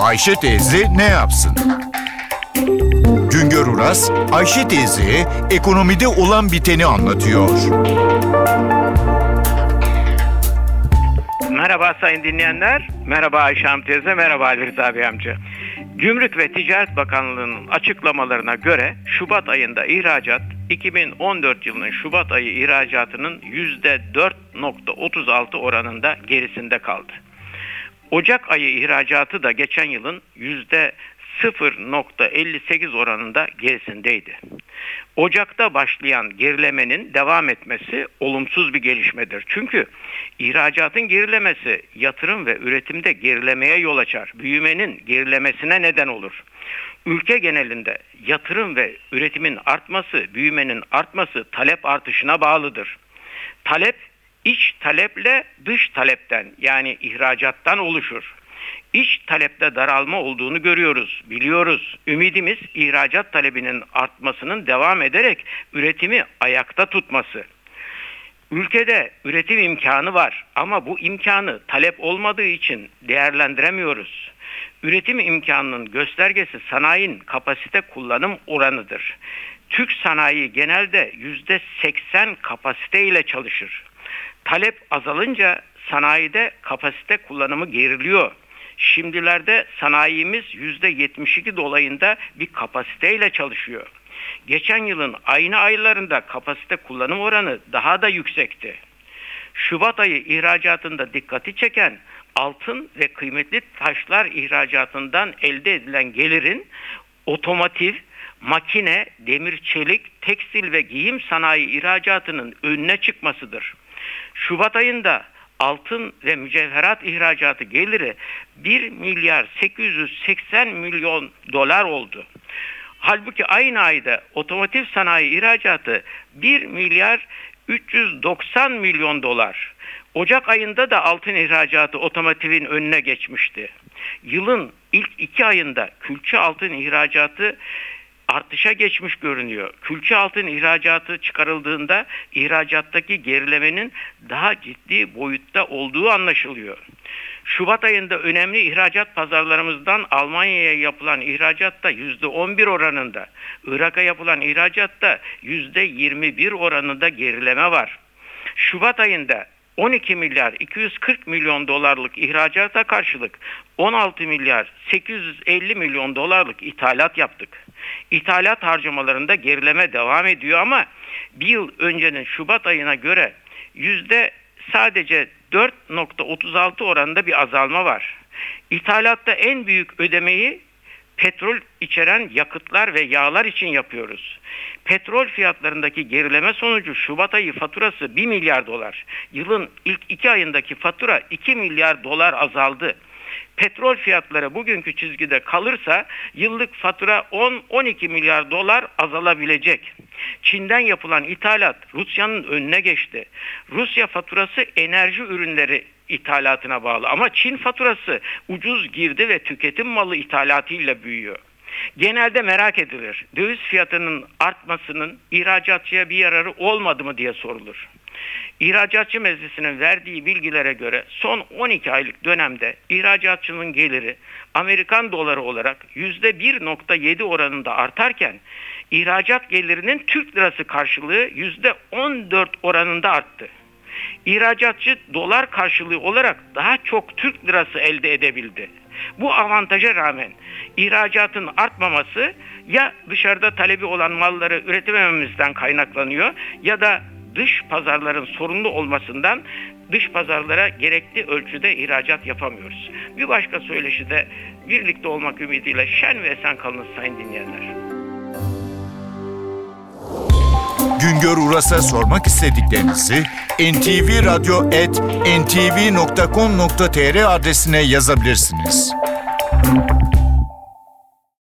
Ayşe teyze ne yapsın? Güngör Uras, Ayşe teyzeye ekonomide olan biteni anlatıyor. Merhaba sayın dinleyenler. Merhaba Ayşe Hanım teyze, merhaba Ali Rıza Bey amca. Gümrük ve Ticaret Bakanlığı'nın açıklamalarına göre Şubat ayında ihracat 2014 yılının Şubat ayı ihracatının %4.36 oranında gerisinde kaldı. Ocak ayı ihracatı da geçen yılın yüzde 0.58 oranında gerisindeydi. Ocakta başlayan gerilemenin devam etmesi olumsuz bir gelişmedir. Çünkü ihracatın gerilemesi yatırım ve üretimde gerilemeye yol açar. Büyümenin gerilemesine neden olur. Ülke genelinde yatırım ve üretimin artması, büyümenin artması talep artışına bağlıdır. Talep iç taleple dış talepten yani ihracattan oluşur. İç talepte daralma olduğunu görüyoruz, biliyoruz. Ümidimiz ihracat talebinin artmasının devam ederek üretimi ayakta tutması. Ülkede üretim imkanı var ama bu imkanı talep olmadığı için değerlendiremiyoruz. Üretim imkanının göstergesi sanayinin kapasite kullanım oranıdır. Türk sanayi genelde %80 kapasite ile çalışır. Talep azalınca sanayide kapasite kullanımı geriliyor. Şimdilerde sanayimiz %72 dolayında bir kapasiteyle çalışıyor. Geçen yılın aynı aylarında kapasite kullanım oranı daha da yüksekti. Şubat ayı ihracatında dikkati çeken altın ve kıymetli taşlar ihracatından elde edilen gelirin otomotiv, makine, demir çelik, tekstil ve giyim sanayi ihracatının önüne çıkmasıdır. Şubat ayında altın ve mücevherat ihracatı geliri 1 milyar 880 milyon dolar oldu. Halbuki aynı ayda otomotiv sanayi ihracatı 1 milyar 390 milyon dolar. Ocak ayında da altın ihracatı otomotivin önüne geçmişti. Yılın ilk iki ayında külçe altın ihracatı artışa geçmiş görünüyor. Külçe altın ihracatı çıkarıldığında ihracattaki gerilemenin daha ciddi boyutta olduğu anlaşılıyor. Şubat ayında önemli ihracat pazarlarımızdan Almanya'ya yapılan ihracatta %11 oranında, Irak'a yapılan ihracatta %21 oranında gerileme var. Şubat ayında 12 milyar 240 milyon dolarlık ihracata karşılık 16 milyar 850 milyon dolarlık ithalat yaptık. İthalat harcamalarında gerileme devam ediyor ama bir yıl öncenin Şubat ayına göre yüzde sadece 4.36 oranında bir azalma var. İthalatta en büyük ödemeyi petrol içeren yakıtlar ve yağlar için yapıyoruz. Petrol fiyatlarındaki gerileme sonucu Şubat ayı faturası 1 milyar dolar. Yılın ilk 2 ayındaki fatura 2 milyar dolar azaldı. Petrol fiyatları bugünkü çizgide kalırsa yıllık fatura 10-12 milyar dolar azalabilecek. Çin'den yapılan ithalat Rusya'nın önüne geçti. Rusya faturası enerji ürünleri ithalatına bağlı ama Çin faturası ucuz girdi ve tüketim malı ithalatıyla büyüyor. Genelde merak edilir. Döviz fiyatının artmasının ihracatçıya bir yararı olmadı mı diye sorulur. İhracatçı Meclisi'nin verdiği bilgilere göre son 12 aylık dönemde ihracatçının geliri Amerikan doları olarak %1.7 oranında artarken ihracat gelirinin Türk lirası karşılığı %14 oranında arttı. İhracatçı dolar karşılığı olarak daha çok Türk lirası elde edebildi. Bu avantaja rağmen ihracatın artmaması ya dışarıda talebi olan malları üretemememizden kaynaklanıyor ya da dış pazarların sorunlu olmasından dış pazarlara gerekli ölçüde ihracat yapamıyoruz. Bir başka söyleşi de birlikte olmak ümidiyle şen ve esen kalınız sayın dinleyenler. Güngör Uras'a sormak istediklerinizi ntvradio.com.tr adresine yazabilirsiniz.